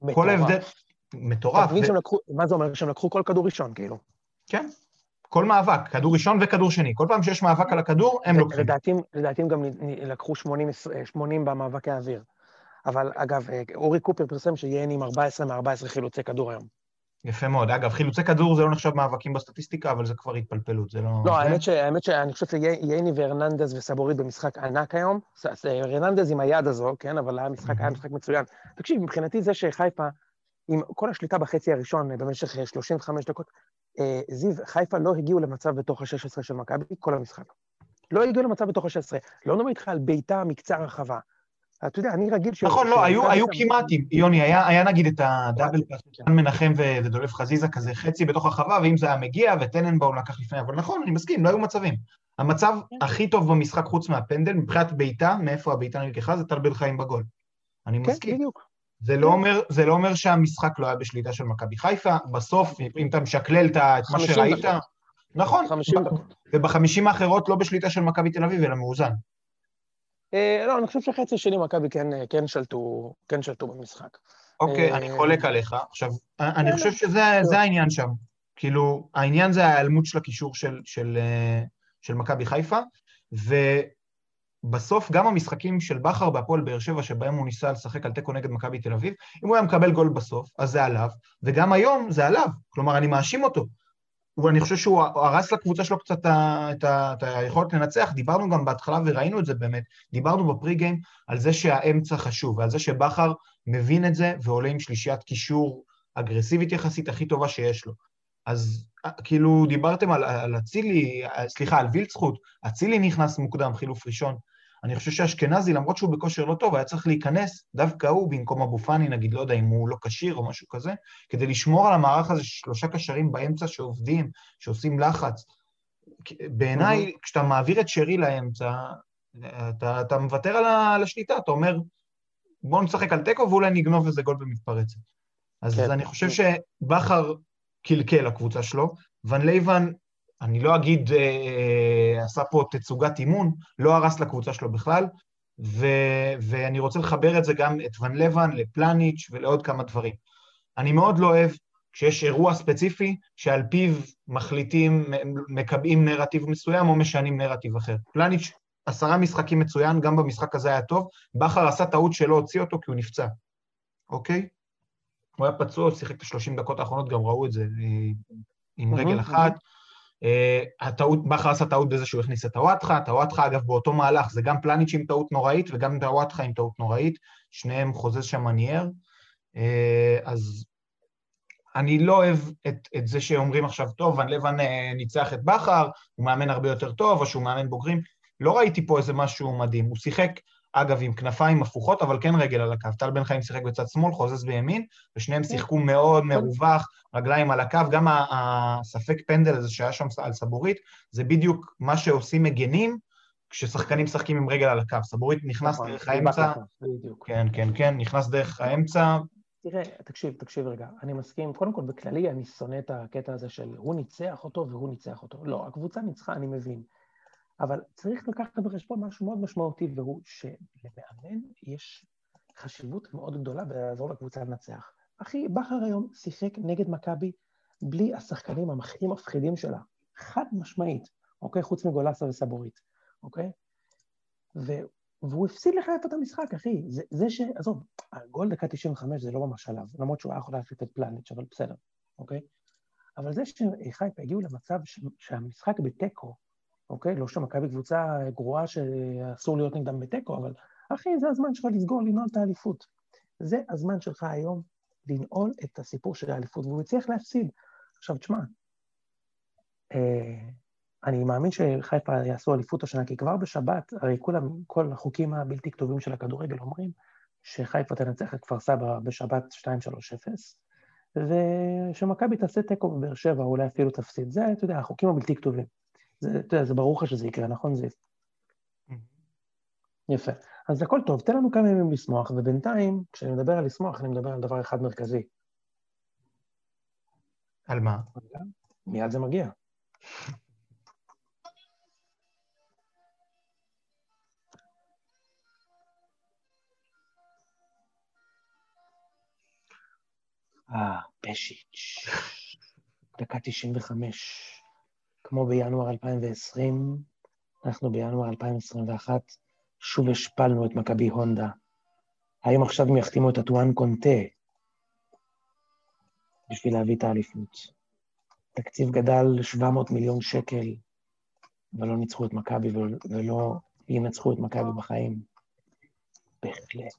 כל מטורף. ההבדל, אתה מטורף. ו- לקחו, מה זה אומר? שהם לקחו כל כדור ראשון, כאילו. כן, כל מאבק, כדור ראשון וכדור שני. כל פעם שיש מאבק על הכדור, הם לוקחים. לדעתי, לדעתי הם גם לקחו 80, 80 במאבקי האוויר. אבל אגב, אה, אורי קופר פרסם שיהיה עם 14 מ-14 חילוצי כדור היום. יפה מאוד. אגב, חילוצי כדור זה לא נחשב מאבקים בסטטיסטיקה, אבל זה כבר התפלפלות, זה לא... לא, זה- האמת, ש, האמת שאני חושב שייני והרננדז וסבורית במשחק ענק היום. הרננדז עם היד הזו, כן, אבל היה משחק, היה משחק מצוין. תקשיב, מבחינתי זה שחיפה, עם כל השליטה בחצי הראשון אה, במשך אה, 35 דקות, אה, זיו, חיפה לא הגיעו למצב בתוך ה-16 של מכבי כל המשחק. לא הגיעו למצב בתוך ה-16. לא מדבר איתך על בעיטה מקצה הרחבה. אתה יודע, אני רגיל ש... נכון, לא, היו, היו שם- כמעט, יוני, היה, היה נגיד את הדאבל פאס, כן. דן מנחם ו- ודולף חזיזה כזה חצי בתוך הרחבה, ואם זה היה מגיע, וטננבאום לקח לפני, אבל נכון, אני מסכים, לא היו מצבים. המצב כן. הכי טוב במשחק חוץ מהפנדל, מבחינת בעיטה, מאיפה הבעיטה נלקחה, זה טל בן חיים בגול. אני כן, מסכים. בדיוק. זה לא אומר, זה לא אומר שהמשחק לא היה בשליטה של מכבי חיפה, בסוף, אם אתה משקלל את מה 50 שראית, דקות. נכון, 50 דקות. ובחמישים האחרות לא בשליטה של מכבי תל אביב, אלא מאוזן. אה, לא, אני חושב שחצי שני מכבי כן, אה, כן שלטו, כן שלטו במשחק. אוקיי, אה, אני חולק עליך. עכשיו, אני לא, חושב שזה זה העניין שם. כאילו, העניין זה ההיעלמות של הקישור של, של, אה, של מכבי חיפה, ובסוף גם המשחקים של בכר בהפועל באר שבע, שבהם הוא ניסה לשחק על תיקו נגד מכבי תל אביב, אם הוא היה מקבל גול בסוף, אז זה עליו, וגם היום זה עליו. כלומר, אני מאשים אותו. ואני חושב שהוא הרס לקבוצה שלו קצת את היכולת לנצח. דיברנו גם בהתחלה וראינו את זה באמת, דיברנו בפרי גיים על זה שהאמצע חשוב, ועל זה שבכר מבין את זה ועולה עם שלישיית קישור אגרסיבית יחסית הכי טובה שיש לו. אז אה, כאילו דיברתם על, על אצילי, אה, סליחה, על וילצחוט, אצילי נכנס מוקדם, חילוף ראשון. אני חושב שאשכנזי, למרות שהוא בכושר לא טוב, היה צריך להיכנס, דווקא הוא במקום אבו פאני, נגיד, לא יודע אם הוא לא כשיר או משהו כזה, כדי לשמור על המערך הזה, שלושה קשרים באמצע שעובדים, שעושים לחץ. בעיניי, כשאתה מעביר את שרי לאמצע, אתה, אתה מוותר על, ה, על השליטה, אתה אומר, בואו נשחק על תיקו ואולי נגנוב איזה גול במתפרצת. אז כן, אני חושב כן. שבכר קלקל לקבוצה שלו, ון לייבן, אני לא אגיד אה, עשה פה תצוגת אימון, לא הרס לקבוצה שלו בכלל, ו, ואני רוצה לחבר את זה גם, את ון לייבן, לפלניץ' ולעוד כמה דברים. אני מאוד לא אוהב כשיש אירוע ספציפי שעל פיו מחליטים, מקבעים נרטיב מסוים או משנים נרטיב אחר. פלניץ' עשרה משחקים מצוין, גם במשחק הזה היה טוב, בכר עשה טעות שלא הוציא אותו כי הוא נפצע, אוקיי? הוא היה פצוע, שיחק את ה-30 דקות האחרונות, גם ראו את זה אה, עם רגל אחת. אה, הטעות, בכר עשה טעות בזה שהוא הכניס את טוואטחה, טוואטחה אגב באותו מהלך, זה גם פלניץ' עם טעות נוראית וגם טוואטחה עם טעות נוראית, שניהם חוזז שם נייר. אה, אז אני לא אוהב את, את זה שאומרים עכשיו, טוב, ון לבן אה, ניצח את בכר, הוא מאמן הרבה יותר טוב, או שהוא מאמן בוגרים. לא ראיתי פה איזה משהו מדהים. הוא שיחק, אגב, עם כנפיים הפוכות, אבל כן רגל על הקו. טל בן חיים שיחק בצד שמאל, חוזז בימין, ושניהם שיחקו מאוד מרווח, רגליים על הקו. גם הספק פנדל הזה שהיה שם על סבורית, זה בדיוק מה שעושים מגנים כששחקנים משחקים עם רגל על הקו. סבורית נכנס נכון, דרך האמצע. כן, כן, כן, נכנס דרך האמצע, תראה, תקשיב, תקשיב רגע, אני מסכים, קודם כל בכללי אני שונא את הקטע הזה של הוא ניצח אותו והוא ניצח אותו. לא, הקבוצה ניצחה, אני מבין. אבל צריך לקחת בחשבון משהו מאוד משמעותי, והוא שלמאמן יש חשיבות מאוד גדולה בלעזור לקבוצה לנצח. אחי, בכר היום שיחק נגד מכבי בלי השחקנים הכי מפחידים שלה, חד משמעית, אוקיי? חוץ מגולסה וסבורית, אוקיי? ו... והוא הפסיד לחיפה את המשחק, אחי. זה, זה ש... עזוב, הגול דקה 95 זה לא ממש עליו, למרות שהוא היה יכול להחליט את פלניץ', אבל בסדר, אוקיי? אבל זה שחיפה הגיעו למצב ש... שהמשחק בתיקו, אוקיי? לא שמכבי קבוצה גרועה שאסור להיות נגדם בתיקו, אבל אחי, זה הזמן שלך לסגור, לנעול את האליפות. זה הזמן שלך היום לנעול את הסיפור של האליפות, והוא הצליח להפסיד. עכשיו, תשמע, אה, אני מאמין שחיפה יעשו אליפות השנה, כי כבר בשבת, הרי כולם, כל החוקים הבלתי כתובים של הכדורגל אומרים שחיפה תנצח את כפר סבא בשבת 2-3-0, ושמכבי תעשה תיקו בבאר שבע, או אולי אפילו תפסיד. זה, אתה יודע, החוקים הבלתי כתובים. זה, אתה יודע, זה ברור לך שזה יקרה, נכון, זיו? יפה. אז הכל טוב, תן לנו כמה ימים לשמוח, ובינתיים, כשאני מדבר על לשמוח, אני מדבר על דבר אחד מרכזי. על מה? מיד זה מגיע. אה, פשיץ', דקה 95. כמו בינואר 2020, אנחנו בינואר 2021, שוב השפלנו את מכבי הונדה. האם עכשיו הם יחתימו את הטואן קונטה בשביל להביא את האליפות? תקציב גדל ל-700 מיליון שקל, ולא ניצחו את מכבי ולא ינצחו את מכבי בחיים. בהחלט.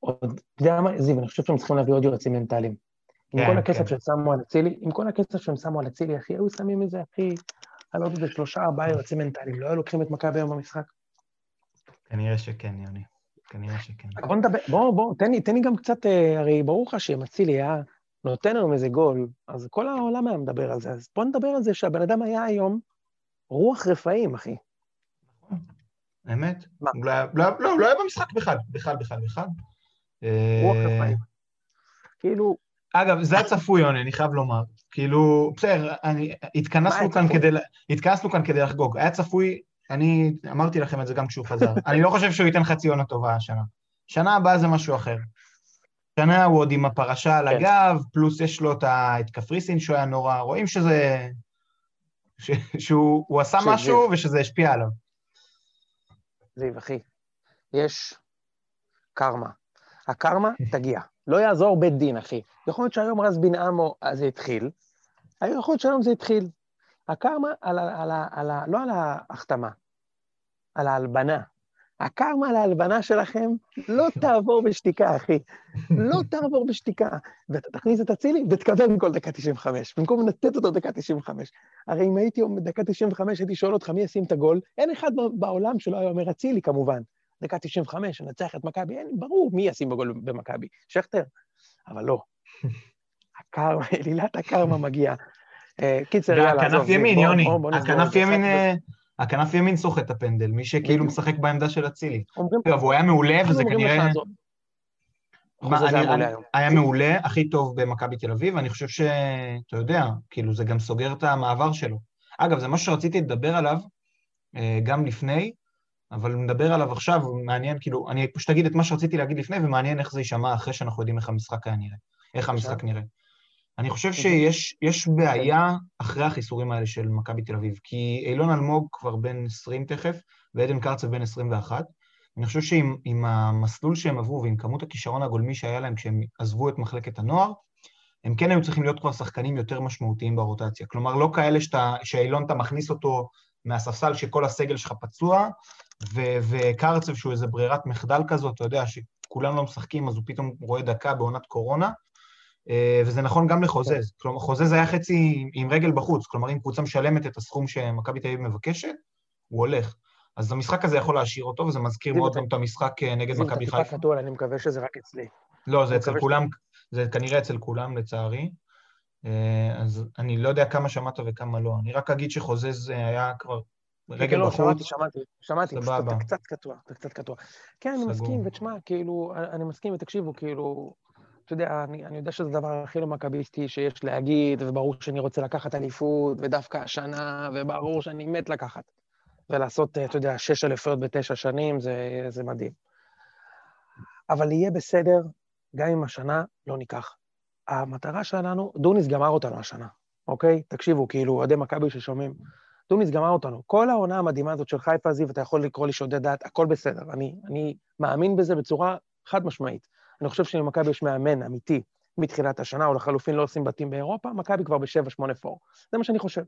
עוד, אתה יודע מה, זיו, אני חושב שהם צריכים להביא עוד יועצים מנטליים. עם כן, כל הכסף כן. שהם שמו על אצילי, עם כל הכסף שהם שמו על אצילי, אחי, היו שמים את זה, אחי, על עוד איזה שלושה, ארבעה יועצים מנטליים, לא היו לוקחים את מכבי היום במשחק. כנראה שכן, יוני. כנראה שכן. בוא נדבר, בוא, בוא, תן לי, תן לי גם קצת, אה, הרי ברור לך שאם אצילי היה נותן לנו איזה גול, אז כל העולם היה מדבר על זה. אז בוא נדבר על זה שהבן אדם היה היום רוח רפאים, אחי. אמת? מה? לא לא, לא, לא היה במשחק בכלל, בכלל, בכלל, בכלל. רוח אה, רפאים. כאילו, אגב, זה הצפוי, יוני, אני חייב לומר. כאילו, בסדר, אני, התכנסנו כאן? כדי, התכנסנו כאן כדי לחגוג. היה צפוי, אני אמרתי לכם את זה גם כשהוא חזר. אני לא חושב שהוא ייתן חצי עונה טובה השנה. שנה הבאה זה משהו אחר. שנה הוא עוד עם הפרשה על כן. הגב, פלוס יש לו את קפריסין שהוא היה נורא, רואים שזה... ש, שהוא הוא עשה משהו זיו. ושזה השפיע עליו. זיו, אחי, יש קרמה. הקרמה תגיע. לא יעזור בית דין, אחי. יכול להיות שהיום רז בן עמו, זה התחיל, יכול להיות שהיום זה התחיל. הקרמה על ה, על ה, על ה, לא על ההחתמה, על ההלבנה. הקרמה על ההלבנה שלכם לא תעבור בשתיקה, אחי. לא תעבור בשתיקה. ואתה תכניס את אצילי ותקבל כל דקה 95, במקום לתת אותו דקה 95. הרי אם הייתי בדקה 95, הייתי שואל אותך מי ישים את הגול, אין אחד בעולם שלא היה אומר אצילי כמובן. דקה 95, ננצח את מכבי, אין, ברור מי ישים בגול במכבי, שכטר. אבל לא. הקרמה, אלילת הקרמה מגיעה. אה, קיצר, יאללה, עזוב. והכנף ימין, יוני, הכנף. ימין, אה, הכנף ימין סוחט את הפנדל, מי שכאילו. משחק בעמדה של אצילי. אגב, הוא היה מעולה, וזה כנראה... מה, אני- היה אני-. היה מעולה, הכי טוב במכבי תל אביב, ואני חושב שאתה יודע, כאילו זה גם סוגר את המעבר שלו. אגב, זה משהו שרציתי לדבר עליו אה, גם לפני, אבל נדבר עליו עכשיו, מעניין, כאילו, אני פשוט אגיד את מה שרציתי להגיד לפני, ומעניין איך זה יישמע אחרי שאנחנו יודעים איך המשחק היה נראה, איך המשחק נראה. אני חושב שיש יש בעיה אחרי החיסורים האלה של מכבי תל אביב, כי אילון אלמוג כבר בן 20 תכף, ועדן קרצב בן 21. אני חושב שעם עם המסלול שהם עברו ועם כמות הכישרון הגולמי שהיה להם כשהם עזבו את מחלקת הנוער, הם כן היו צריכים להיות כבר שחקנים יותר משמעותיים ברוטציה. כלומר, לא כאלה שאתה, שאילון אתה מכניס אותו מהספסל שכל הסגל שלך פצוע, ו- וקרצב שהוא איזה ברירת מחדל כזאת, אתה יודע, שכולם לא משחקים, אז הוא פתאום רואה דקה בעונת קורונה. אה, וזה נכון גם לחוזז. כלומר, חוזז היה חצי עם רגל בחוץ, כלומר, אם קבוצה משלמת את הסכום שמכבי תל אביב מבקשת, הוא הולך. אז המשחק הזה יכול להשאיר אותו, וזה מזכיר מאוד גם את המשחק אה, נגד מכבי טיפה חיפה. קטוע, אני מקווה שזה רק אצלי. לא, זה אצל כולם, זה כנראה אצל כולם, לצערי. אה, אז אני לא יודע כמה שמעת וכמה לא. אני רק אגיד שחוזז אה, היה כבר רגל לא, בחוץ. שמעתי, שמעתי, שמעתי, פשוט. אתה קצת קטוע, אתה קצת קטוע. כן, אני. מסכים, ותשמע, כאילו, אני מסכים, ותקשיבו, כאילו, אתה יודע, אני, אני יודע שזה הדבר הכי לא מכביסטי שיש להגיד, וברור שאני רוצה לקחת אליפות, ודווקא השנה, וברור שאני מת לקחת. ולעשות, אתה יודע, שש אליפויות בתשע שנים, זה, זה מדהים. אבל יהיה בסדר, גם אם השנה לא ניקח. המטרה שלנו, דוניס גמר אותנו השנה, אוקיי? תקשיבו, כאילו, אוהדי מכבי ששומעים, דוניס גמר אותנו. כל העונה המדהימה הזאת של חיפה, זיו, אתה יכול לקרוא לי שודד דעת, הכל בסדר. אני, אני מאמין בזה בצורה חד משמעית. אני חושב שלמכבי יש מאמן אמיתי מתחילת השנה, או לחלופין לא עושים בתים באירופה, מכבי כבר ב-7-8 פור. זה מה שאני חושב.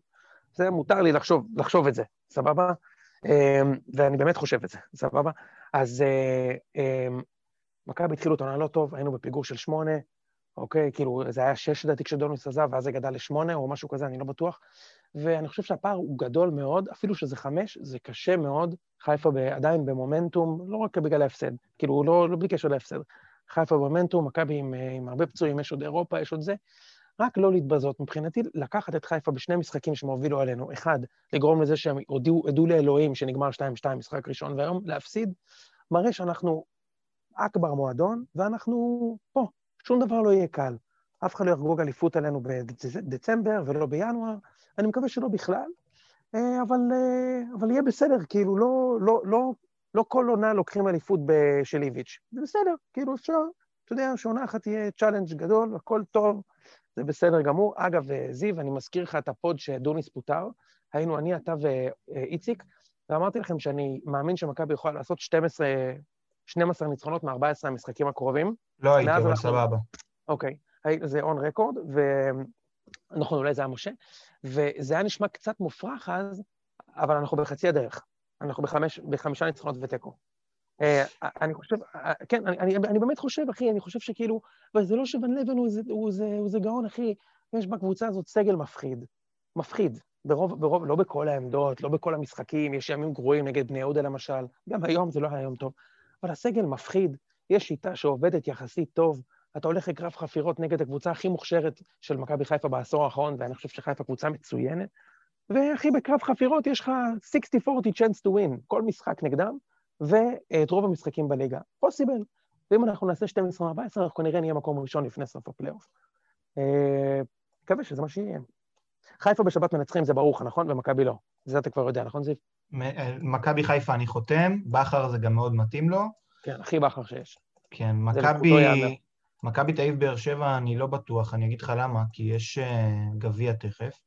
זה מותר לי לחשוב, לחשוב את זה, סבבה? אמ, ואני באמת חושב את זה, סבבה? אז אה, אמ, מכבי התחילו את העונה לא טוב, היינו בפיגור של שמונה, אוקיי? כאילו, זה היה שש לדעתי כשדוניס עזב, ואז זה גדל לשמונה או משהו כזה, אני לא בטוח. ואני חושב שהפער הוא גדול מאוד, אפילו שזה חמש, זה קשה מאוד. חיפה ב, עדיין במומנטום, לא רק בגלל ההפסד, כאילו, לא, לא בלי קשר להפסד. חיפה במומנטום, מכבי עם, עם הרבה פצועים, יש עוד אירופה, יש עוד זה. רק לא להתבזות. מבחינתי, לקחת את חיפה בשני משחקים שהם הובילו עלינו. אחד, לגרום לזה שהם הודיעו, הודו לאלוהים שנגמר 2-2 משחק ראשון, והיום להפסיד, מראה שאנחנו אכבר מועדון, ואנחנו פה. שום דבר לא יהיה קל. אף אחד לא יחגוג אליפות עלינו בדצמבר ולא בינואר. אני מקווה שלא בכלל, אה, אבל, אה, אבל יהיה בסדר, כאילו, לא, לא, לא, לא כל עונה לוקחים אליפות של איביץ'. זה בסדר, כאילו אפשר, אתה יודע, שעונה אחת תהיה challenge גדול, הכל טוב, זה בסדר גמור. אגב, אה, זיו, אני מזכיר לך את ה pod שדוניס פוטר, היינו אני, אתה ואיציק, ואמרתי לכם שאני מאמין שמכבי יכולה לעשות 12, 12 ניצחונות מ-14 המשחקים הקרובים. לא הייתי, אבל אנחנו- סבבה. אוקיי, זה on record, ונכון, אולי זה היה משה, וזה היה נשמע קצת מופרך אז, אבל אנחנו בחצי הדרך. אנחנו בחמש, בחמישה ניצחונות ותיקו. אה, אני חושב, אה, כן, אני, אני, אני באמת חושב, אחי, אני חושב שכאילו, וזה לא שוון לבן הוא איזה, הוא, איזה, הוא איזה גאון, אחי, יש בקבוצה הזאת סגל מפחיד. מפחיד. ברוב, ברוב, לא בכל העמדות, לא בכל המשחקים, יש ימים גרועים נגד בני יהודה למשל, גם היום זה לא היה יום טוב, אבל הסגל מפחיד, יש שיטה שעובדת יחסית טוב, אתה הולך לקרב חפירות נגד הקבוצה הכי מוכשרת של מכבי חיפה בעשור האחרון, ואני חושב שחיפה קבוצה מצוינת, ואחי, בקרב חפירות יש לך 60-40 chance to win, כל משחק נגדם, ואת רוב המשחקים בליגה. פוסיבל. ואם אנחנו נעשה 12-14, אנחנו כנראה נהיה מקום ראשון לפני סוף הפלייאוף. אה, מקווה שזה מה שיהיה. חיפה בשבת מנצחים, זה ברור לך, נכון? ומכבי לא. זה אתה כבר יודע, נכון, זיו? אה, מכבי חיפה אני חותם, בכר זה גם מאוד מתאים לו. כן, הכי בכר שיש. כן, מכבי... מכבי תל אביב באר שבע, אני לא בטוח, אני אגיד לך למה, כי יש אה, גביע תכף,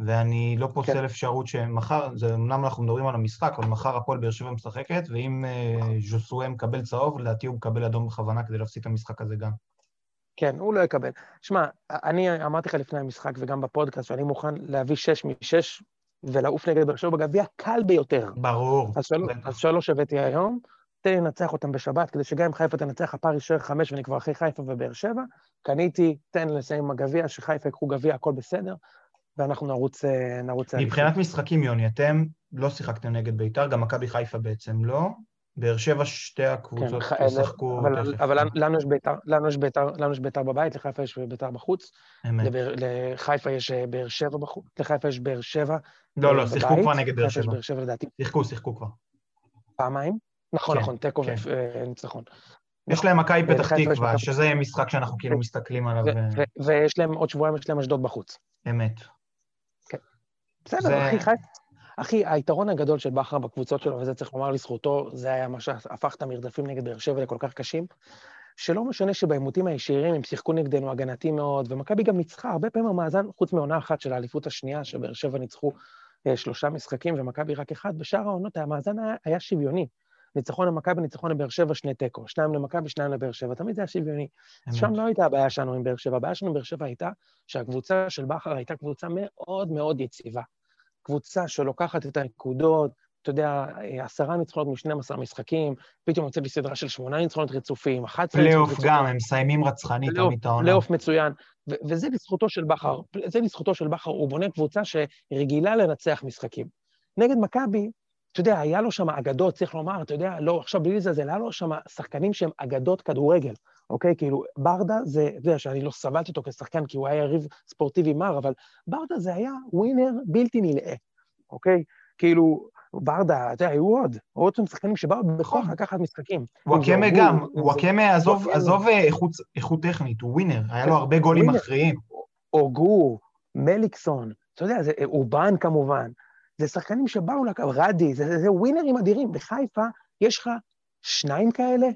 ואני לא פוסל כן. אפשרות שמחר, זה אמנם אנחנו מדברים על המשחק, אבל מחר הפועל באר שבע משחקת, ואם ז'וסואה מקבל צהוב, לדעתי הוא מקבל אדום בכוונה כדי להפסיד את המשחק הזה גם. כן, הוא לא יקבל. שמע, אני אמרתי לך לפני המשחק וגם בפודקאסט שאני מוכן להביא שש משש ולעוף נגד באר שבע בגביע קל ביותר. ברור. אז, של... אז שלוש הבאתי היום, תן לי לנצח אותם בשבת, כדי שגם אם חיפה תנצח, הפער יישאר חמש ואני כבר אחרי חיפה ובאר שבע. קניתי, תן לסיים עם הגביע, שחיפה יקחו גביע, הכל בסדר, ואנחנו נרוץ... אה, נרוץ מבחינת משחקים, יוני, אתם לא שיחקתם נגד בית"ר, גם מכבי חיפה בעצם לא. באר שבע, שתי הקבוצות כן, ישחקו אבל, תכף. אבל לנו יש, ביתר, לנו, יש ביתר, לנו יש ביתר בבית, לחיפה יש ביתר בחוץ. אמת. לבר, לחיפה יש אה, באר שבע בחוץ, לחיפה יש באר שבע לא, לא, שיחקו כבר נגד באר שבע. באר שבע לדעתי. שיחקו, שיחקו כבר. פעמיים? נכון, כן, נכון, תיקו כן. וניצחון. יש להם מכבי פתח תקווה, שזה משחק שאנחנו כאילו מסתכלים עליו. ויש להם, עוד שבועיים יש להם אשדוד בחוץ. אמת. כן. בסדר, אחי, חיפה. אחי, היתרון הגדול של בכר בקבוצות שלו, וזה צריך לומר לזכותו, זה היה מה שהפך את המרדפים נגד באר שבע לכל כך קשים, שלא משנה שבעימותים הישירים הם שיחקו נגדנו הגנתי מאוד, ומכבי גם ניצחה הרבה פעמים המאזן, חוץ מעונה אחת של האליפות השנייה, שבאר שבע ניצחו אה, שלושה משחקים ומכבי רק אחד, בשאר העונות המאזן היה, היה שוויוני. ניצחון למכבי, ניצחון לבאר שבע, שני תיקו. שניים למכבי, שניים לבאר שבע. תמיד זה היה שוויוני. אז שם לא הייתה הבעיה שלנו עם באר שבע. הבעיה שלנו עם באר שבע הייתה שהקבוצה של בכר הייתה קבוצה מאוד מאוד יציבה. קבוצה שלוקחת את הנקודות, אתה יודע, עשרה ניצחונות מ-12 משחקים, פתאום יוצא בסדרה של שמונה ניצחונות רצופים, 11 ניצחונות רצופים. פלייאוף גם, הם מסיימים רצחנית תמיד העונה. פלייאוף מצוין, וזה לזכותו של בכר, זה לזכותו של בכר, הוא בונה קבוצה שרגילה לנצח משחקים. נגד מכבי, אתה יודע, היה לו שם אגדות, צריך לומר, אתה יודע, לא, עכשיו בלי לזלזל, היה לו שם שחקנים שהם אגדות כדורגל. אוקיי? כאילו, ברדה זה, אתה יודע שאני לא סבלתי אותו כשחקן כי הוא היה יריב ספורטיבי מר, אבל ברדה זה היה ווינר בלתי נלאה, אוקיי? כאילו, ברדה, אתה יודע, היו עוד, עוד שם שחקנים שבאו בכוח נכון. לקחת משחקים. וואקמה גם, וואקמה, עזוב, עזוב אה, איכות, איכות טכנית, הוא ווינר, היה לו הרבה גולים מכריעים. או גור, מליקסון, אתה יודע, זה אובן כמובן, זה שחקנים שבאו לקו, רדי, זה, זה, זה ווינרים אדירים. בחיפה יש לך שניים כאלה,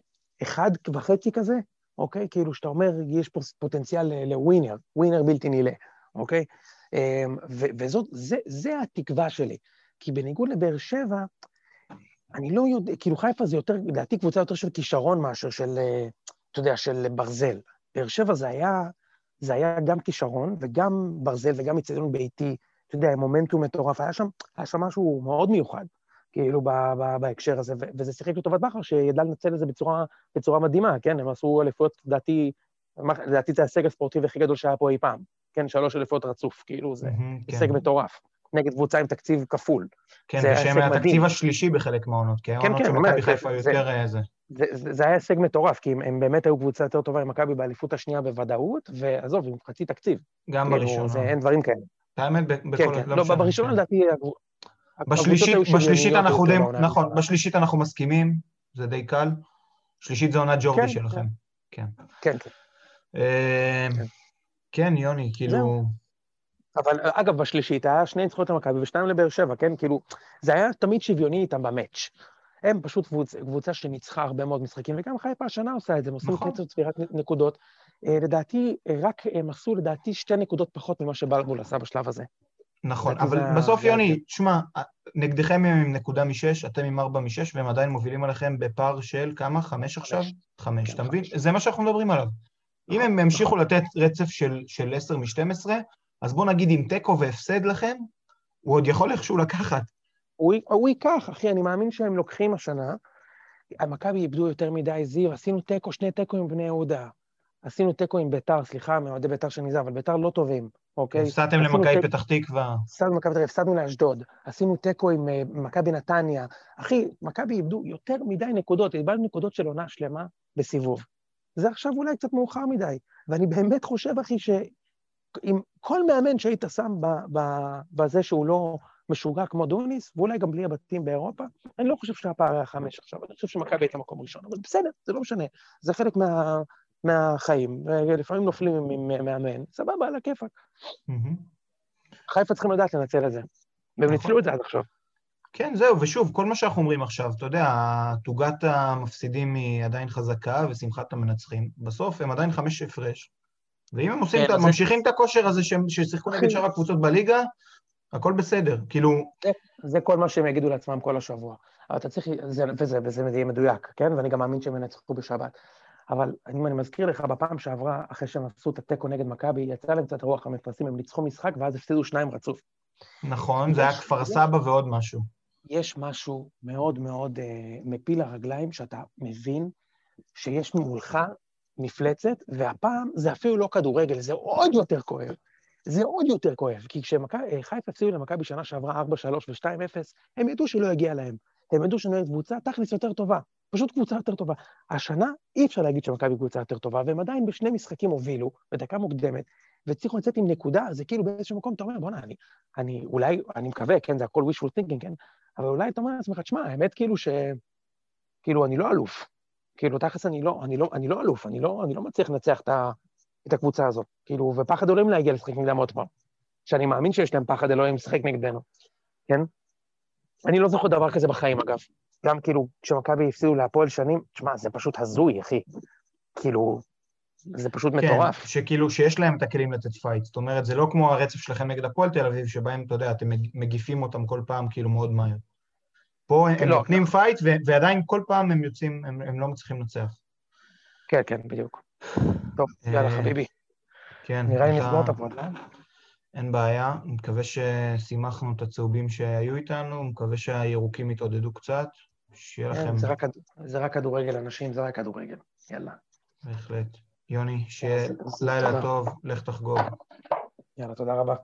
אחד וחצי כזה, אוקיי? כאילו, שאתה אומר, יש פה פוטנציאל לווינר, ווינר בלתי נילא, אוקיי? אמ, וזאת, זה, זה התקווה שלי. כי בניגוד לבאר שבע, אני לא יודע, כאילו חיפה זה יותר, לדעתי קבוצה יותר של כישרון מאשר של, אה, אתה יודע, של ברזל. באר שבע זה היה, זה היה גם כישרון וגם ברזל וגם אצטדיון ביתי, אתה יודע, מומנטום מטורף, היה שם, היה שם משהו מאוד מיוחד. כאילו, ב, ב, בהקשר הזה, ו, וזה שיחק לטובת בכר, שידע לנצל את זה בצורה, בצורה מדהימה, כן? הם עשו אליפויות, לדעתי, לדעתי זה ההישג הספורטיבי הכי גדול שהיה פה אי פעם. כן, שלוש אליפויות רצוף, כאילו, זה mm-hmm, הישג כן. מטורף. נגד קבוצה עם תקציב כפול. כן, ושהם התקציב השלישי בחלק מהעונות, כי העונות כן, של מכבי חיפה יותר אה, זה. זה, זה, זה היה הישג מטורף, כי הם, הם באמת היו קבוצה יותר טובה עם מכבי באליפות השנייה בוודאות, ועזוב, עם חצי תקציב. גם כאילו, בראשונה. אין דברים כאלה. האמת, בכל... כן, כן. לא, לא בראשונה כן. לדעתי בשלישית, בשלישית אנחנו די, נכון, בשלישית אנחנו מסכימים, זה די קל. שלישית זה עונת ג'ורדי כן, שלכם. כן. כן, כן. אה, כן, יוני, כאילו... אבל אגב, בשלישית היה שני ניצחונות למכבי ושניים לבאר שבע, כן? כאילו, זה היה תמיד שוויוני איתם במאץ'. הם פשוט קבוצ, קבוצה שניצחה הרבה מאוד משחקים, וגם חיפה השנה עושה את זה, הם עושים נכון. קצב צבירת נקודות. אה, לדעתי, רק הם עשו לדעתי שתי נקודות פחות ממה שבלבול עשה בשלב הזה. נכון, אבל זה בסוף, יוני, תשמע, נגדכם הם עם נקודה משש, אתם עם ארבע משש, והם עדיין מובילים עליכם בפער של כמה? חמש עכשיו? חמש, כן, אתה מבין? זה מה שאנחנו מדברים עליו. אם הם ימשיכו לתת רצף של, של 10 מ-12, אז בוא נגיד עם תיקו והפסד לכם, הוא עוד יכול איכשהו לקחת. הוא, הוא ייקח, אחי, אני מאמין שהם לוקחים השנה. המכבי איבדו יותר מדי זיו, עשינו תיקו, שני תיקו עם בני יהודה. עשינו תיקו עם ביתר, סליחה, מאוהדי ביתר שאני זה, אבל ביתר לא טובים. אוקיי? הפסדתם למכבי פתח תקווה. הפסדנו למכבי תל אביב, הפסדנו לאשדוד, עשינו תיקו עם אה, מכבי נתניה. אחי, מכבי איבדו יותר מדי נקודות, איבדנו נקודות של עונה שלמה בסיבוב. זה עכשיו אולי קצת מאוחר מדי, ואני באמת חושב, אחי, שאם כל מאמן שהיית שם ב- ב- בזה שהוא לא משוגע כמו דוניס, ואולי גם בלי הבתים באירופה, אני לא חושב שהפער היה חמש עכשיו, אני חושב שמכבי הייתה מקום ראשון, אבל בסדר, זה לא משנה, זה חלק מה, מהחיים, ולפעמים נופלים עם, מאמן, סבבה, על הכיפאק. חיפה צריכים לדעת לנצל את זה. והם נכון. ניצלו את זה עד עכשיו. כן, זהו, ושוב, כל מה שאנחנו אומרים עכשיו, אתה יודע, תוגת המפסידים היא עדיין חזקה ושמחת המנצחים. בסוף הם עדיין חמש הפרש. ואם הם עושים, כן, את זה- ממשיכים את הכושר הזה ששיחקו נגד אחי. שאר הקבוצות בליגה, הכל בסדר. כאילו, זה כל מה שהם יגידו לעצמם כל השבוע. אבל אתה צריך, זה, וזה, וזה יהיה מדויק, כן? ואני גם מאמין שהם ינצחו בשבת. אבל אם אני מזכיר לך, בפעם שעברה, אחרי שהם עשו את התיקו נגד מכבי, יצא להם קצת רוח המפרשים, הם ניצחו משחק ואז הפסידו שניים רצוף. נכון, זה היה כפר סבא ועוד משהו. יש משהו מאוד מאוד אה, מפיל הרגליים, שאתה מבין שיש מולך מפלצת, והפעם זה אפילו לא כדורגל, זה עוד יותר כואב. זה עוד יותר כואב, כי כשחיפה הפסידו למכבי שנה שעברה 4-3 ו-2-0, הם ידעו שלא יגיע להם. הם ידעו שנראית קבוצה תכלס יותר טובה, פשוט קבוצה יותר טובה. השנה אי אפשר להגיד שמכבי קבוצה יותר טובה, והם עדיין בשני משחקים הובילו, בדקה מוקדמת, והצליחו לצאת עם נקודה, זה כאילו באיזשהו מקום אתה אומר, בוא'נה, אני, אני אולי, אני מקווה, כן, זה הכל wishful thinking, כן, אבל אולי אתה אומר לעצמך, תשמע, האמת כאילו ש... כאילו, אני לא אלוף. כאילו, תכלס אני לא, אני לא, אני לא אלוף, אני לא, אני לא מצליח לנצח את, את הקבוצה הזאת. כאילו, ופחד אלוהים להגיע לשחק נגדם עוד פעם. שאני מאמין שיש להם פחד אלוהים לשחק נגדנו, כן? אני לא זוכר דבר כזה בחיים, אגב. גם כאילו, כשמכבי הפסידו להפועל שנים, תשמע, זה פשוט הזוי, אחי. כאילו, זה פשוט מטורף. כן, שכאילו, שיש להם את הכלים לתת fight. זאת אומרת, זה לא כמו הרצף שלכם נגד הפועל תל אביב, שבהם, אתה יודע, אתם מג- מגיפים אותם כל פעם כאילו מאוד מהר. פה הם לא. נותנים fight, ו- ועדיין כל פעם הם יוצאים, הם הם לא מצליחים לנצח. כן, כן, בדיוק. טוב, יאללה, אה, חביבי. כן. נראה לי נסגור את ה pod, לא? אין בעיה, מקווה ששימחנו את הצהובים שהיו איתנו, מקווה שהירוקים יתעודדו קצת, שיהיה לכם כן, זה רק זה רק כדורגל, אנשים, זה רק כדורגל. יאללה. בהחלט. יוני, שיהיה לילה. טוב, לך תחגוג. יאללה, תודה רבה.